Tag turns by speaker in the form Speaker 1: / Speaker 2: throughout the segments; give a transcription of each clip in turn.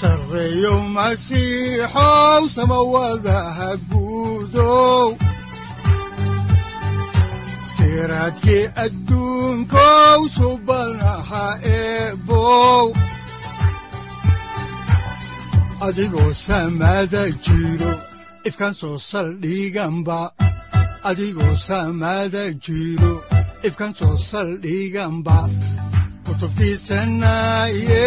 Speaker 1: sareyow masiixow samawadaha guudow siraadkii adigoo samada jiro ifkaan soo saldhiganba adigoo soo saldhiganba kutubtiisanaye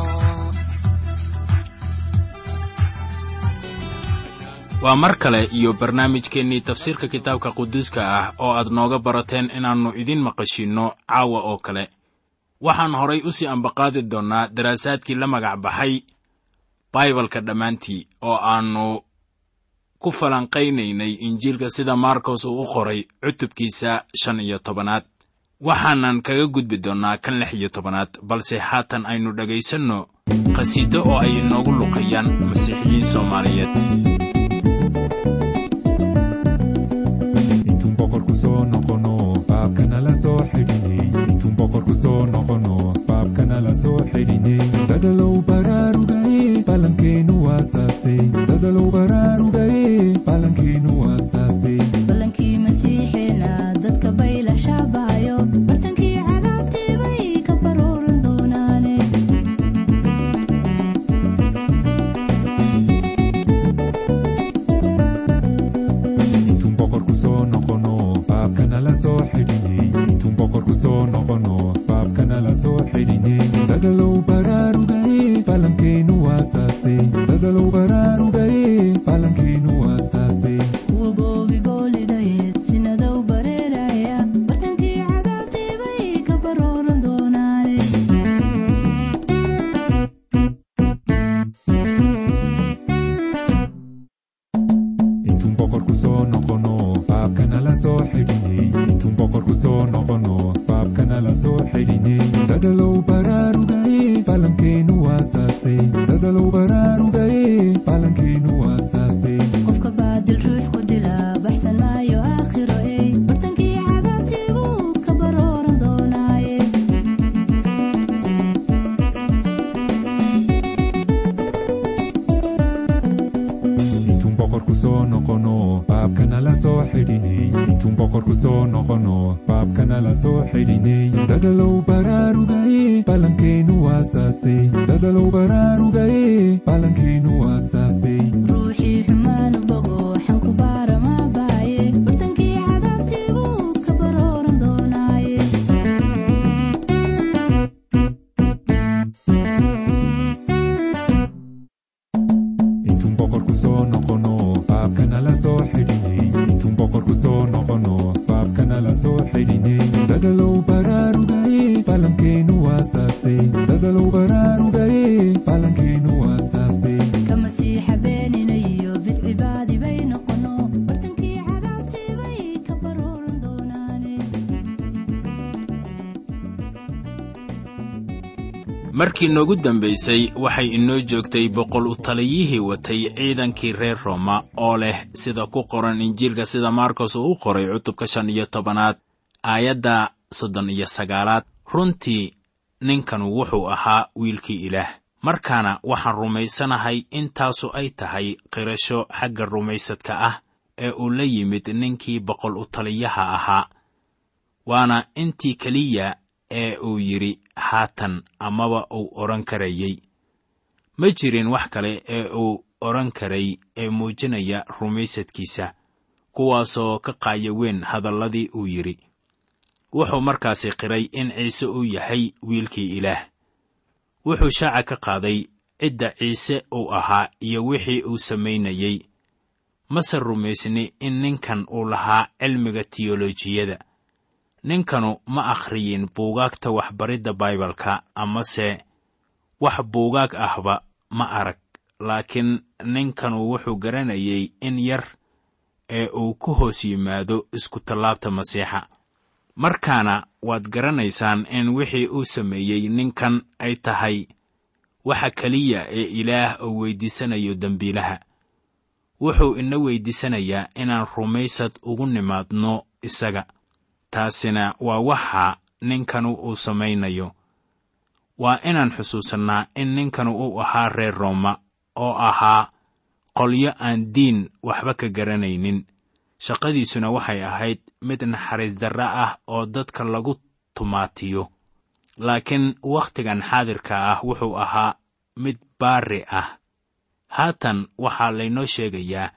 Speaker 2: waa mar kale iyo barnaamijkeennii tafsiirka kitaabka quduuska ah oo aad nooga barateen inaannu idin maqashiinno caawa oo kale. Waxaan horay u sii ambaqaadi doonnaa daraasaadkii la magac baxay baibalka dhammaantii oo aannu ku falanqaynaynay injiilka sida maarkos uu u qoray cutubkiisa shan iyo tobanaad. Waxaanan kaga gudbi doonnaa kan lix iyo tobanaad balse haatan aynu dhegaysanno qhasiido oo ay inoogu luqayaan masiixiyiin soomaaliyeed markii noogu dambaysay waxay inoo joogtay boqol u taliyihii watay ciidankii reer rooma oo leh sida ku qoran injiilka sida maarkos uu u qoray cutubka shan iyo tobanaad aayadda soddon iyo sagaalaad. Runtii ninkanu wuxuu ahaa wiilkii ilaah. Markaana waxaan rumaysanahay intaasu ay tahay qirasho xagga rumaysadka ah ee uu la yimid ninkii boqol u taliyaha ahaa. Waana intii keliya ee uu yidhi haatan amaba uu odhan karayey. Ma jirin wax kale ee uu odhan karay ee muujinaya rumaysadkiisa kuwaasoo ka qaaya weyn hadalladii uu yidhi. Wuxuu markaasi qiray in ciise uu yahay wiilkii ilaah. Wuxuu shaaca ka qaaday cidda ciise uu ahaa iyo wixii uu samaynayey. Mase rumaysni in ninkan uu lahaa cilmiga tiyolojiyada ninkanu ma akhriyin buugaagta waxbaridda baibalka amase wax buugaag ahba ma arag. Laakiin ninkanu wuxuu garanayay in yar ee uu ku hoos yimaado isku-tallaabta masiixa. Markaana waad garanaysaan in wixii uu sameeyey ninkan ay tahay waxa keliya ee ilaah uu weyddiisanayo dembiilaha wuxuu ina weyddiisanayaa inaan rumaysad ugu nimaadno isaga taasina waa waxa ninkanu uu samaynayo. Waa inaan xusuusannaa in ninkanu uu ahaa reer rooma oo ahaa qolyo aan diin waxba ka garanaynin. Shaqadiisuna waxay ahayd mid naxariis darre ah oo dadka lagu tumaatiyo. Laakiin wakhtigan xaadirka ah wuxuu ahaa mid baari ah. Haatan waxaa laynoo sheegayaa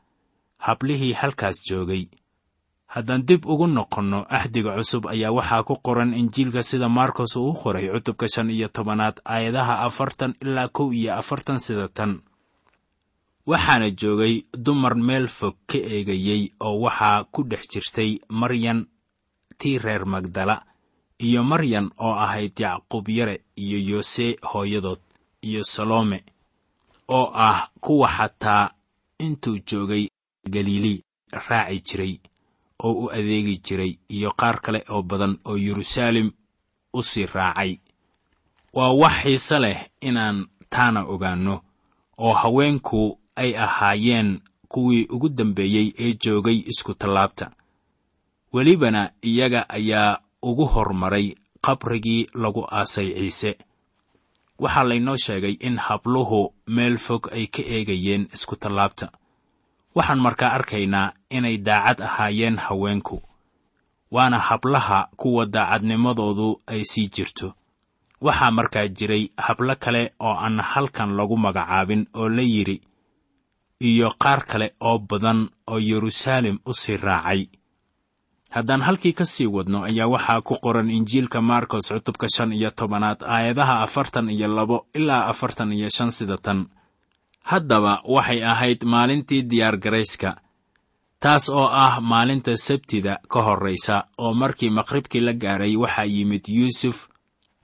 Speaker 2: hablihii halkaas joogay haddaan dib ugu noqonno axdiga cusub ayaa waxaa ku qoran injiilka sida maarkos uu u qoray cutubka shan iyo tobanaad aayadaha afartan ilaa kow iyo afartan sida tan. Waxaana joogay dumar meel fog ka eegayey oo waxaa ku dhex jirtay maryan tii reer magdala iyo maryan oo ahayd yacquub yare iyo yoose hooyadood iyo salome oo ah kuwa xataa intuu joogay galiili raaci jiray oo u adeegi jiray iyo qaar kale oo badan oo yeruusaalem u sii raacay. Waa wax xiise leh inaan taana ogaanno oo haweenku ay ahaayeen kuwii ugu dambeeyey ee joogay isku-tallaabta welibana iyaga ayaa ugu hormaray qabrigii lagu aasay ciise. Waxaa laynoo sheegay in habluhu meel fog ay ka eegayeen isku-tallaabta waxaan markaa arkaynaa inay daacad ahaayeen haweenku waana hablaha kuwa daacadnimadoodu ay sii jirto. Waxaa markaa jiray hablo kale oo aan halkan lagu magacaabin oo la yidhi iyo qaar kale oo badan oo yeruusaalem u sii raacay. Haddaan halkii ka sii wadno ayaa waxaa ku qoran injiilka markos cutubka shan iyo tobanaad aayadaha afartan iyo labo ilaa afartan iyo shan sida tan haddaba waxay ahayd maalintii diyaargarayska taas oo ah maalinta sabtida ka horraysa oo markii maqribkii la gaaray waxaa yimid yuusuf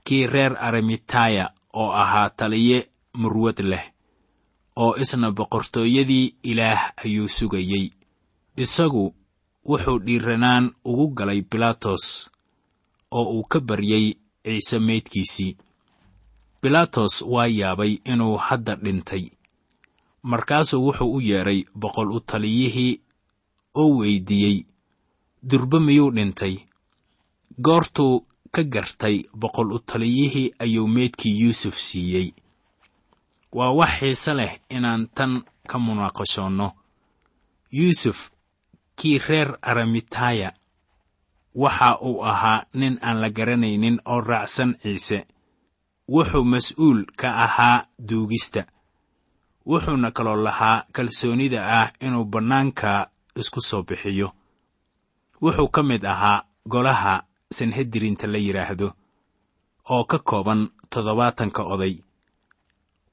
Speaker 2: kii reer arimitaya oo ahaa taliye murwad leh oo isna boqortooyadii ilaah ayuu sugayey. Isagu wuxuu dhiiranaan ugu galay bilaatos oo uu ka baryey ciise meydkiisii. Bilaatos waa yaabay inuu hadda dhintay markaasuu wuxuu u yeedhay boqol u taliyihii oo weyddiiyey durbe miyuu dhintay? Goortuu ka gartay boqol u taliyihii ayuu meydkii yuusuf siiyey. Waa wax xiise leh inaan tan ka munaaqashoonno. Yuusuf kii reer aramitaya waxa uu ahaa nin aan la garanaynin oo raacsan ciise. Wuxuu mas'uul ka ahaa duugista wuxuuna kaloo lahaa kalsoonida ah inuu bannaanka isku soo bixiyo. Wuxuu ka mid ahaa golaha sanhedirinta la yidhaahdo oo ka kooban toddobaatanka oday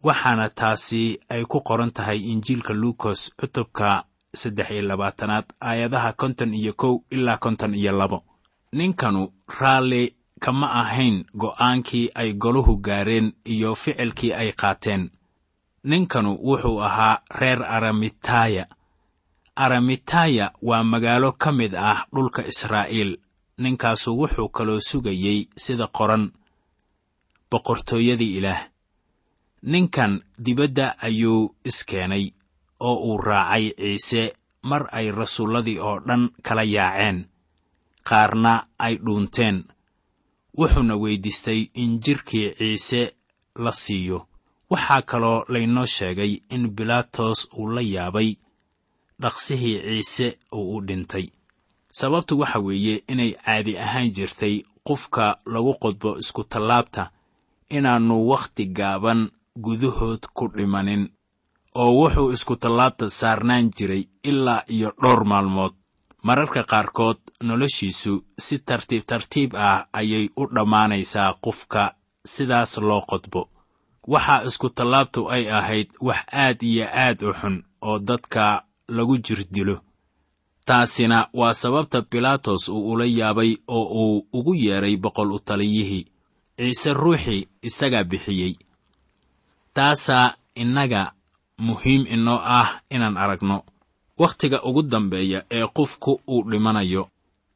Speaker 2: waxaana taasi ay ku qoran tahay injiilka luukos cutubka saddex iyo labaatanaad aayadaha konton iyo kow ilaa konton iyo labo. Ninkanu raalli kama ahayn go'aankii ay goluhu gaareen iyo ficilkii ay qaateen ninkanu wuxuu ahaa reer aramitaya. Aramitaya waa magaalo ka mid ah dhulka israa'iil ninkaasu wuxuu kaloo sugayey sida qoran. Boqortooyadii ilaah ninkan dibadda ayuu iskeenay oo uu raacay ciise mar ay rasuulladii oo dhan kala yaaceen qaarna ay dhuunteen. Wuxuuna weyddiistay in jidhkii ciise la siiyo waxaa kaloo laynoo sheegay in bilaatos uu la yaabay dhaqsihii ciise uu u dhintay. Sababtu waxa weeye inay caadi ahaan jirtay qofka lagu qodbo isku-tallaabta inaannu wakhti gaaban gudahood ku dhimanin oo wuxuu isku-tallaabta saarnaan jiray ilaa iyo dhowr maalmood. Mararka qaarkood noloshiisu si tartiib tartiib ah ayay u dhammaanaysaa qofka sidaas loo qodbo waxaa iskutallaabtu ay ahayd wax aad iyo aad u xun oo dadka lagu jir dilo taasina waa sababta bilaatos uu ula yaabay oo uu ugu yeedhay boqol u taliyihii. Ciise ruuxii isagaa bixiyey. Taasaa innaga muhiim inoo ah inaan aragno. Wakhtiga ugu dambeeya ee qofku uu dhimanayo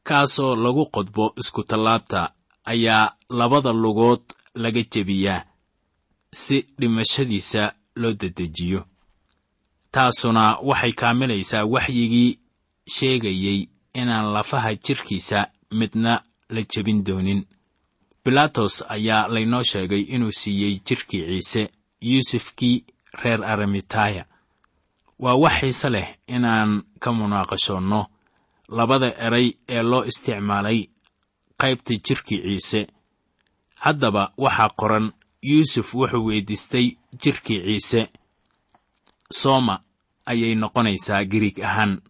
Speaker 2: kaasoo lagu qodbo iskutallaabta ayaa labada lugood laga jebiyaa si dhimashadiisa loo dedejiyo. Taasuna waxay kaamilaysaa waxyigii sheegayey inaan lafaha jidhkiisa midna la jebin doonin. Bilaatos ayaa laynoo sheegay inuu siiyey jidhkii ciise yuusufkii reer aramitaya. Waa wax xiise leh inaan ka munaaqashoonno. Labada eray ee loo isticmaalay qaybta jidhkii ciise. Haddaba waxaa qoran yuusuf wuxuu weyddiistay jidhkii ciise. Sooma ayay noqonaysaa giriig ahaan.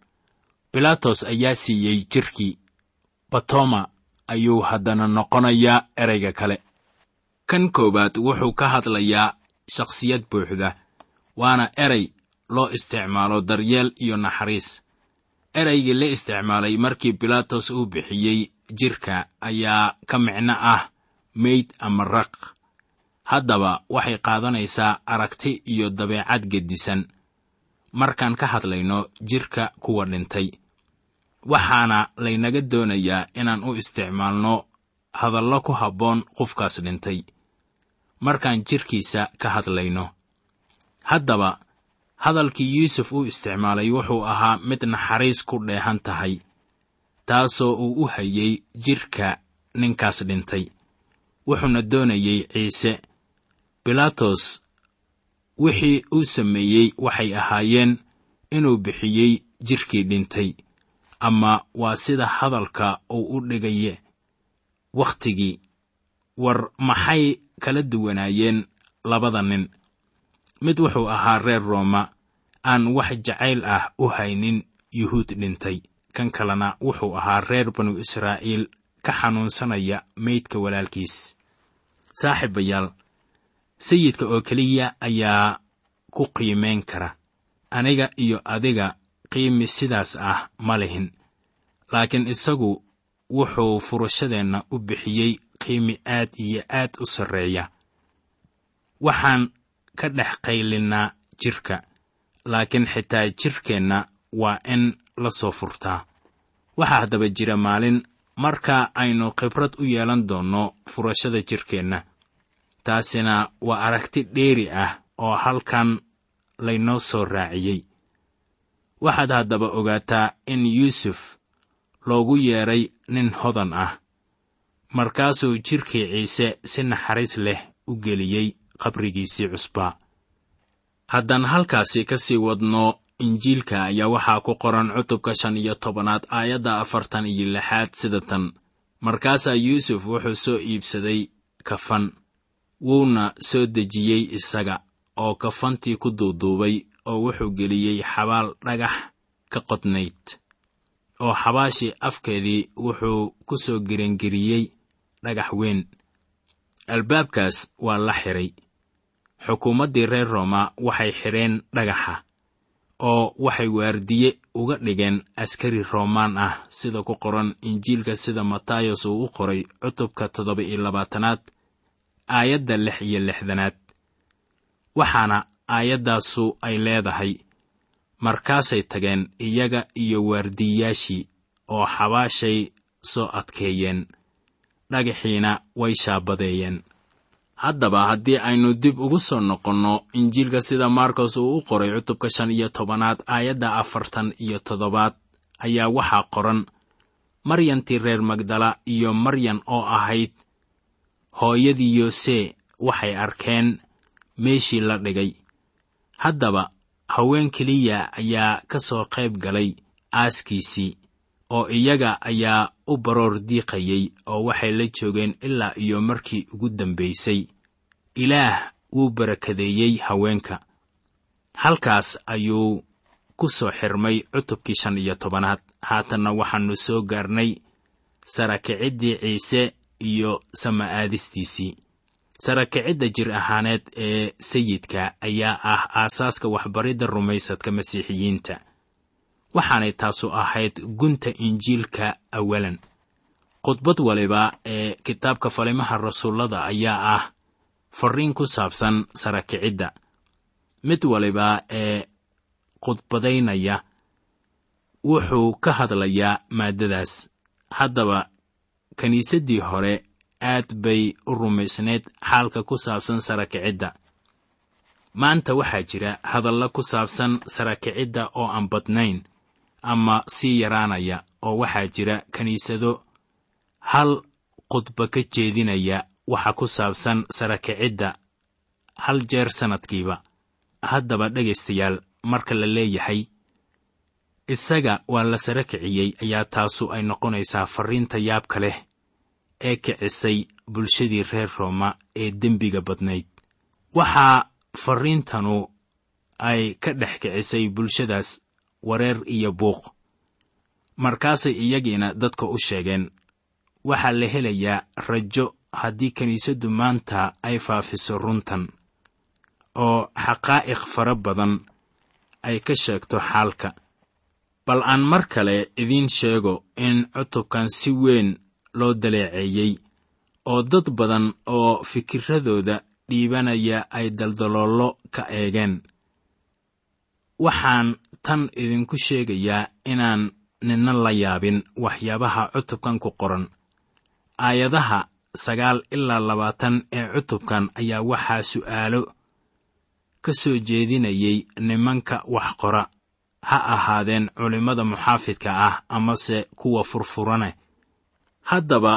Speaker 2: Bilaatos ayaa siiyey jidhkii batoma ayuu haddana noqonayaa erayga kale. Kan koowaad wuxuu ka hadlayaa shakhsiyad buuxda waana eray loo isticmaalo daryeel iyo naxariis. Eraygii la isticmaalay markii bilaatos uu bixiyey jidhka ayaa ka micno ah meyd ama raq haddaba waxay qaadanaysaa aragti iyo dabeecad gedisan. Markaan ka hadlayno jidhka kuwa dhintay waxaana laynaga doonayaa inaan u isticmaalno hadallo ku habboon qofkaas dhintay. Markaan jidhkiisa ka hadlayno haddaba hadalkii yuusuf uu isticmaalay wuxuu ahaa mid naxariis ku dheehan tahay taasoo uu u hayay jidhka ninkaas dhintay. Wuxuuna doonayey ciise bilaatos wixii uu sameeyey waxay ahaayeen inuu bixiyey jidhkii dhintay ama waa sida hadalka uu u dhigaye wakhtigii war maxay kala duwanaayeen labada nin? Mid wuxuu ahaa reer rooma aan wax jacayl ah u haynin yuhuud dhintay. Kan kalena wuxuu ahaa reer banu israa'iil ka xanuunsanaya meydka walaalkiis. Saaxiibayaal sayidka oo keliya ayaa ku qiimayn kara. Aniga iyo adiga qiimi sidaas ah ma lihin. Laakiin isagu wuxuu furashadeenna u bixiyey qiimi aad iyo aad u sarreeya. Waxaan ka dhex qaylinnaa jidhka laakiin xitaa jidhkeenna waa in la soo furtaa. Waxaa haddaba jira maalin marka aynu khibrad u yeelan doonno furashada jidhkeenna taasina waa aragti dheeri ah oo halkan laynoo soo raaciyey. Waxaad haddaba ogaataa in yuusuf loogu yeedhay nin hodan ah markaasuu jidhkii ciise si naxariis leh u geliyey qabrigiisii cusbaa haddaan halkaasi ka sii wadno injiilka ayaa waxaa ku qoran cutubka shan iyo tobanaad aayadda afartan iyo lixaad sida tan markaasaa yuusuf wuxuu soo iibsaday kafan wuuna soo dejiyey isaga oo kafantii ku duuduubay oo wuxuu geliyey xabaal dhagax ka qodnayd oo xabaashii afkeedii wuxuu ku soo gerengeriyey dhagax weyn. Albaabkaas waa la xidhay xukuumaddii reer rooma waxay xidheen dhagaxa oo waxay waardiye uga dhigeen askari roomaan ah sida ku qoran injiilka sida matayos uu u qoray cutubka toddoba iyo labaatanaad aayadda lix iyo lixdanaad. Waxaana aayaddaasu ay leedahay markaasay tageen iyaga iyo waardiyayaashii oo xabaashay soo adkeeyeen. Dhagaxiina way shaabadeeyeen. Haddaba haddii aynu dib ugu soo noqonno injiilka sida markos uu u qoray cutubka shan iyo tobanaad aayadda afartan iyo toddobaad ayaa waxaa qoran maryantii reer magdala iyo maryan oo ahayd hooyadii yoose waxay arkeen meeshii la dhigay. Haddaba haween keliya ayaa ka soo qayb galay aaskiisii oo iyaga ayaa u baroor diiqayey oo waxay la joogeen ilaa iyo markii ugu dambaysay ilaah wuu barakadeeyey haweenka. Halkaas ayuu ku soo xirmay cutubkii shan iyo tobanaad. Haatanna waxaannu soo gaarnay sarakiciddii ciise iyo sama aadistiisii. Sarakicidda jir ahaaneed ee sayidka ayaa ah aasaaska waxbaridda rumaysadka masiixiyiinta. Waxaanay taasu ahayd gunta injiilka awalan. Khudbad waliba ee kitaabka falimaha rasuullada ayaa ah farriin ku saabsan sarakicidda mid waliba ee khudbadaynaya wuxuu ka hadlayaa maaddadaas. Haddaba kiniisaddii hore aad bay u rumaysnayd xaalka ku saabsan sarakicidda maanta waxaa jira hadalla ku saabsan sarakicidda oo aan badnayn ama sii yaraanaya oo waxaa jira kiniisado hal khudba ka jeedinaya waxa ku saabsan sarakicidda hal jeer sannadkiiba haddaba dhegaystayaal marka la leeyahay isaga waa la sara kiciyey ayaa taasu ay noqonaysaa farriinta yaabka leh ee kicisay bulshadii reer rooma ee dembiga badnayd. Waxaa farriintanu ay ka dhex kicisay bulshadaas wareer iyo buuq. Markaasay iyagiina dadka u sheegeen waxaa la helayaa rajo haddii kiniisaddu maanta ay faafiso runtan oo xaqaa'iq fara badan ay ka sheegto xaalka bal aan mar kale idiin sheego in cutubkan si weyn loo daleeceeyey oo dad badan oo fikiradooda dhiibanaya ay daldaloollo ka eegeen. Waxaan tan idinku sheegayaa inaan ninna la yaabin waxyaabaha cutubkan ku qoran. Aayadaha sagaal ilaa labaatan ee cutubkan ayaa waxaa su'aalo ka soo jeedinayay nimanka wax qora ha ahaadeen culimmada muxaafidka ah amase kuwa furfurane. Haddaba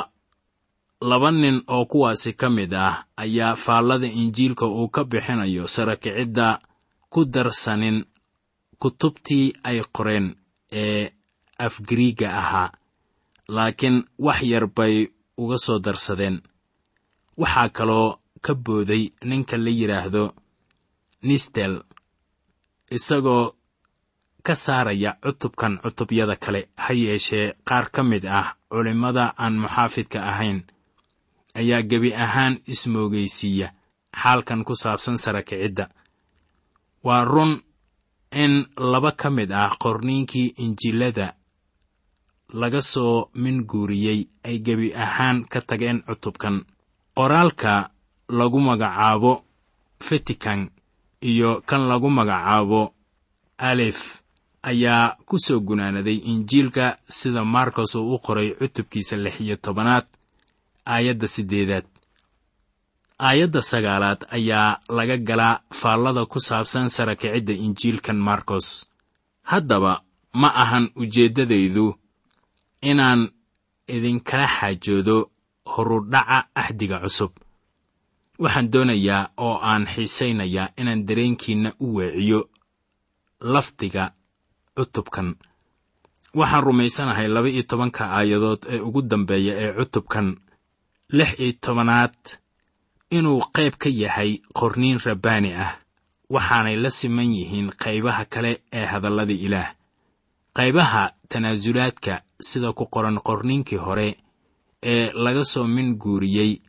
Speaker 2: laba nin oo kuwaasi ka mid ah ayaa faallada injiilka uu ka bixinayo sarakicidda ku darsanin kutubtii ay qoreen ee afgariigga ahaa laakiin wax yar bay uga soo darsadeen. Waxaa kaloo ka booday ninka la yidhaahdo nistel isagoo ka saaraya cutubkan cutubyada kale ha yeeshee qaar ka mid ah culimmada aan muxaafidka ahayn. Ayaa gebi ahaan ismoogaysiiya xaalkan ku saabsan sarakicidda waa run in laba ka mid ah qorniinkii injilada laga soo minguuriyey ay gebi ahaan ka tageen cutubkan. Qoraalka lagu magacaabo fetikan iyo kan lagu magacaabo alef ayaa ku soo gunaanaday injiilka sida markos uu u qoray cutubkiisa lix iyo tobanaad aayadda siddeedaad aayadda sagaalaad ayaa laga galaa faallada ku saabsan sarakicidda injiilkan markos haddaba ma ahan ujeeddadaydu inaan idinkala xaajoodo horudhaca axdiga cusub. Waxaan doonayaa oo aan xiisaynayaa inaan dareenkiinna u weeciyo lafdiga cutubkan. Waxaan rumaysanahay laba iyo tobanka aayadood ee ugu dambeeya ee cutubkan. Lix iyo tobanaad. Inuu qayb ka yahay qorniin rabbaani ah. Waxaanay la siman yihiin qaybaha kale ee hadallada ilaah. Qaybaha tanaasulaadka sida ku qoran qorniinkii hore ee laga soo min guuriyey.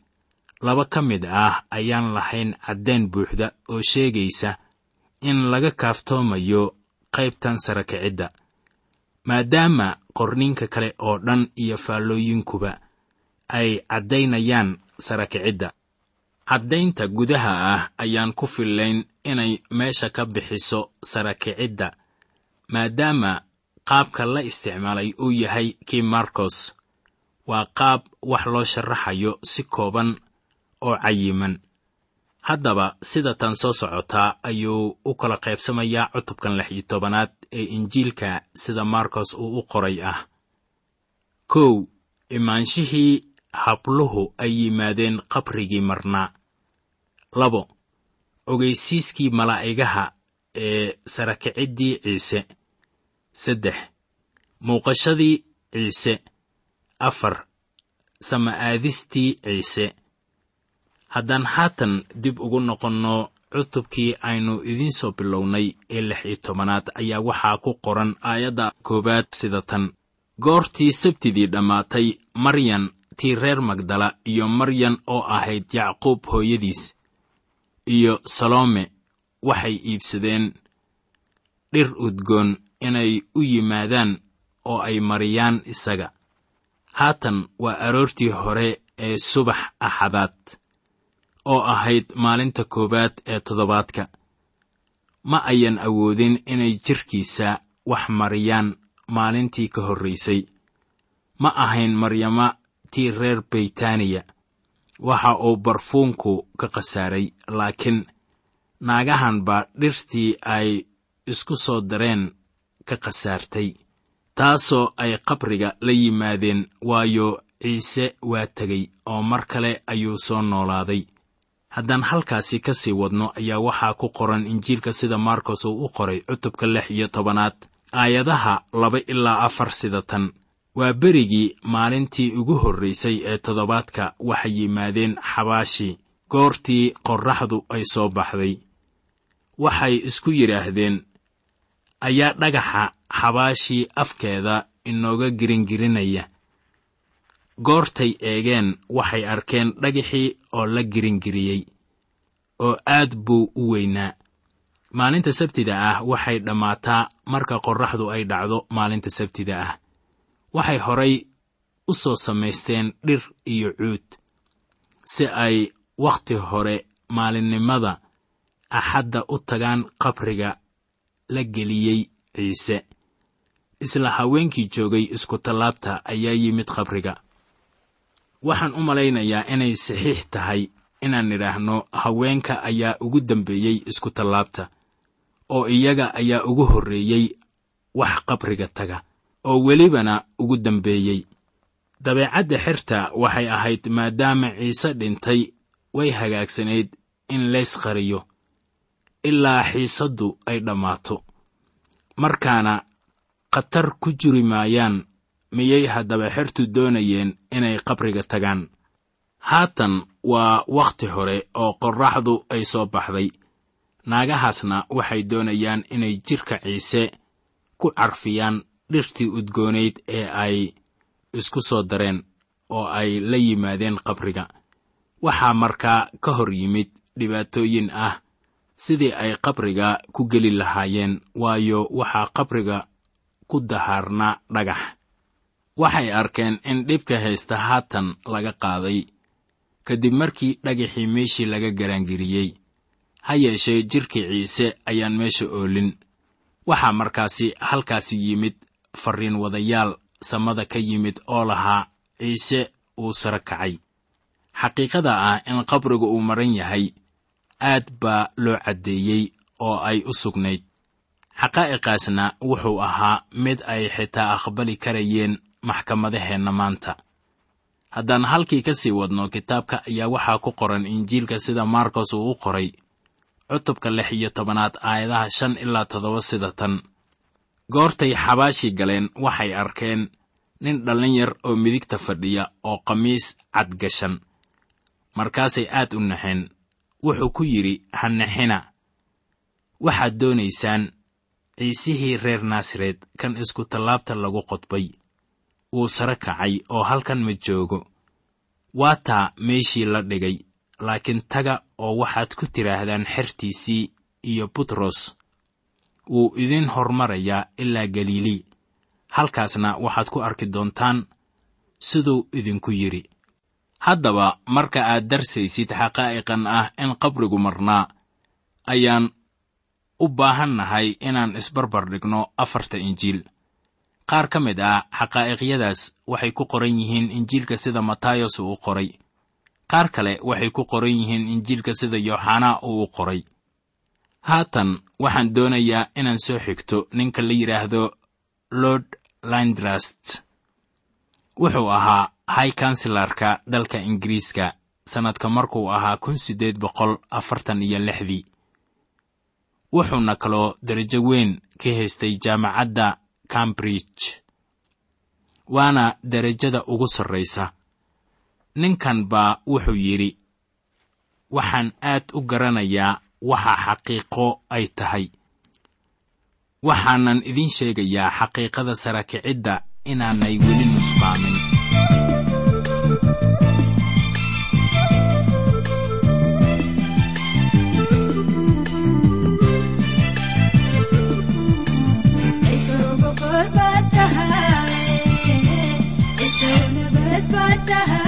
Speaker 2: Laba ka mid ah ayaan lahayn caddayn buuxda oo sheegaysa in laga kaaftoomayo qaybtan sarakicidda maadaama qorniinka kale oo dhan iyo faallooyinkuba ay caddaynayaan sarakicidda caddaynta gudaha ah ayaan ku fillayn inay meesha ka bixiso sarakicidda maadaama qaabka la isticmaalay uu yahay kii markos waa qaab wax loo sharaxayo si kooban oo cayiman haddaba sida tan soo socotaa ayuu u kala qaybsamayaa cutubkan lix iyo tobanaad ee injiilka sida markos uu u qoray ah. Kow imaanshihii habluhu ay yimaadeen qabrigii marnaa labo ogeysiiskii malaa'igaha ee sarakiciddii ciise. Saddex muuqashadii ciise. Afar sama'aadistii ciise haddaan haatan dib ugu noqonno cutubkii aynu idiin soo bilownay ee lix iyo tobanaad ayaa waxaa ku qoran aayadda koowaad sida tan. Goortii sabtidii dhammaatay maryan tii reer magdala iyo maryan oo ahayd yacquub hooyadiis iyo salome waxay iibsadeen dhir udgoon inay u yimaadaan oo ay mariyaan isaga. Haatan waa aroortii hore ee subax axadaad oo ahayd maalinta koowaad ee toddobaadka. Ma ayan awoodin inay jidhkiisa wax mariyaan maalintii ka horraysay ma ahayn maryama tii reer beytaaniya. Waxa uu barfuunku ka khasaaray laakiin naagahan baa dhirtii ay isku soo dareen ka khasaartay taasoo ay qabriga la yimaadeen waayo ciise waa tegey oo mar kale ayuu soo noolaaday haddaan halkaasi ka sii wadno ayaa waxaa ku qoran injiilka sida markos uu u qoray cutubka lix iyo tobanaad aayadaha laba ilaa afar sida tan. Waa berigii maalintii ugu horraysay ee toddobaadka waxay yimaadeen xabaashi goortii qorraxdu ay soo baxday. Waxay isku yidhaahdeen ayaa dhagaxa xabaashii afkeeda inooga giringirinaya goortay eegeen waxay arkeen dhagaxii oo la giringiriyey oo aad buu u weynaa. Maalinta sabtida ah waxay dhammaataa marka qorraxdu ay dhacdo maalinta sabtida ah. Waxay horay u soo samaysteen dhir iyo cuud si ay wakhti hore maalinnimada axadda u tagaan qabriga la geliyey ciise. Isla haweenkii joogay iskutallaabta ayaa yimid qabriga waxaan u malaynayaa inay saxiix tahay inaan nidhaahno haweenka ayaa ugu dambeeyey iskutallaabta oo iyaga ayaa ugu horreeyey wax qabriga taga oo welibana ugu dambeeyey. Dabeecadda xerta waxay ahayd maadaama ciise dhintay way hagaagsanayd in leys qariyo ilaa xiisaddu ay dhammaato. Markaana khatar ku jiri maayaan miyay haddaba xertu doonayeen inay qabriga tagaan. Haatan waa wakhti hore oo qorraxdu ay soo baxday. Naagahaasna waxay doonayaan inay jidhka ciise ku carfiyaan dhirtii udgoonayd ee ay isku soo dareen oo ay la yimaadeen qabriga. Waxaa markaa ka hor yimid dhibaatooyin ah sidii ay qabriga ku geli lahaayeen waayo waxaa qabriga ku dahaarnaa dhagax waxay arkeen in dhibka haysta haatan laga qaaday kadib markii dhagaxii meeshii laga garaangiriyey ha yeeshee jidhkii ciise ayaan meesha oolin. Waxaa markaasi halkaasi yimid farriin wadayaal samada ka yimid oo lahaa ciise uu saro kacay. Xaqiiqada ah in qabrigu uu maran yahay aad baa loo caddeeyey oo ay u sugnayd. Xaqaa'iqaasna wuxuu ahaa mid ay xitaa aqbali karayeen maxkamadaheenna maanta. Haddaan halkii ka sii wadno kitaabka ayaa waxaa ku qoran injiilka sida markos uu u qoray cutubka lix iyo tobanaad aayadaha shan ilaa toddoba sida tan. Goortay xabaashii galeen waxay arkeen nin dhallin yar oo midigta fadhiya oo khamiis cadgashan. Markaasay aad u naxeen wuxuu ku yidhi ha naxina waxaad doonaysaan ciisihii reer naasareed kan iskutallaabta lagu qodbay wuu sare kacay oo halkan ma joogo. Waa taa meeshii la dhigay laakiin taga oo waxaad ku tidhaahdaan xertiisii iyo butros wuu idin hormarayaa ilaa galiilii halkaasna waxaad ku arki doontaan siduu idinku yidhi. Haddaba marka aad darsaysid xaqaa'iqan ah in qabrigu marnaa ayaan u baahannahay inaan isbarbar dhigno afarta injiil qaar ka mid ah xaqaa'iqyadaas waxay ku qoran yihiin injiilka sida matayos uu qoray. Qaar kale waxay ku qoran yihiin injiilka sida yooxanaa uu qoray. Haatan waxaan doonayaa inaan soo xigto ninka la yidhaahdo lord lindrast wuxuu ahaa high kanselarka dalka ingiriiska sannadka markuu ahaa kun siddeed boqol afartan iyo lixdii. Wuxuuna kaloo darajo weyn ka haystay jaamacadda cambridge waana derajada ugu sarraysa. Ninkan baa wuxuu yidhi waxaan aad u garanayaa waxa xaqiiqo ay tahay. Waxaanan idiin sheegayaa xaqiiqada sarakicidda inaanay weli nusqaamin होता है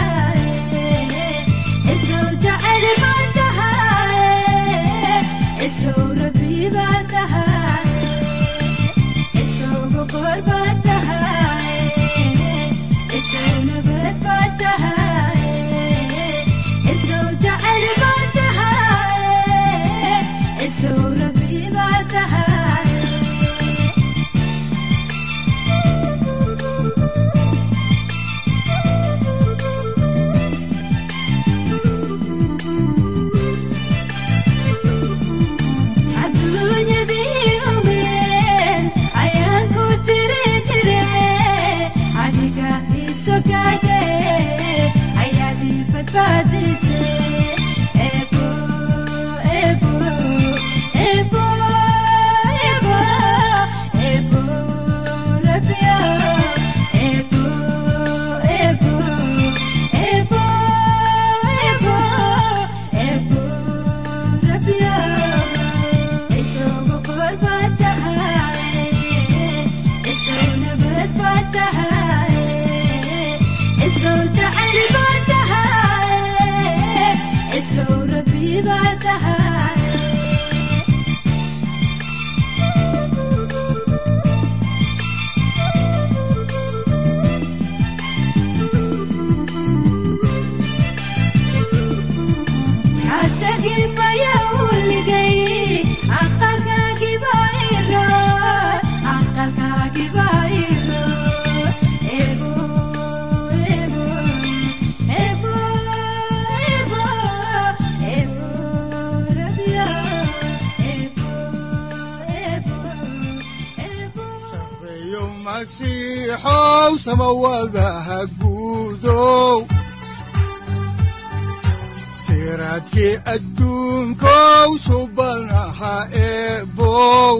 Speaker 1: masiixow samawada ha guudow siraadkii adduunkow subanaha eebow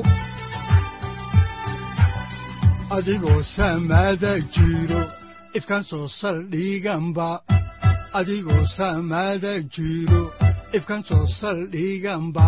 Speaker 1: adigoo samada jiro ifkan soo saldhiganba adigoo samada jiro ifkan soo saldhiganba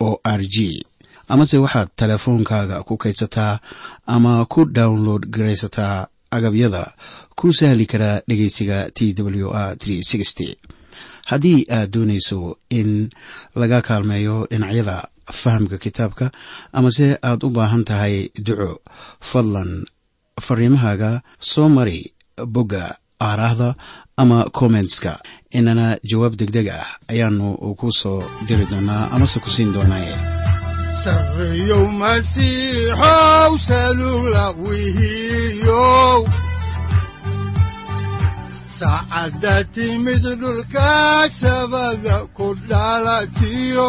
Speaker 3: o r g. Amase waxaad teleefoonkaaga ku kaydsataa ama ku download garaysataa agabyada ku sahli karaa dhegeysiga t w r haddii aad doonayso in laga kaalmeeyo dhinacyada fahamka kitaabka amase aad u baahan tahay duco fadlan fariimahaaga soo mari bogga aaraahda ama kommentska inana jawaab degdeg ah ayaanu ku soo diri doonaa amase ku siin doonaaye.
Speaker 1: Saacadda timid dhulka sabada ku dhalatiyo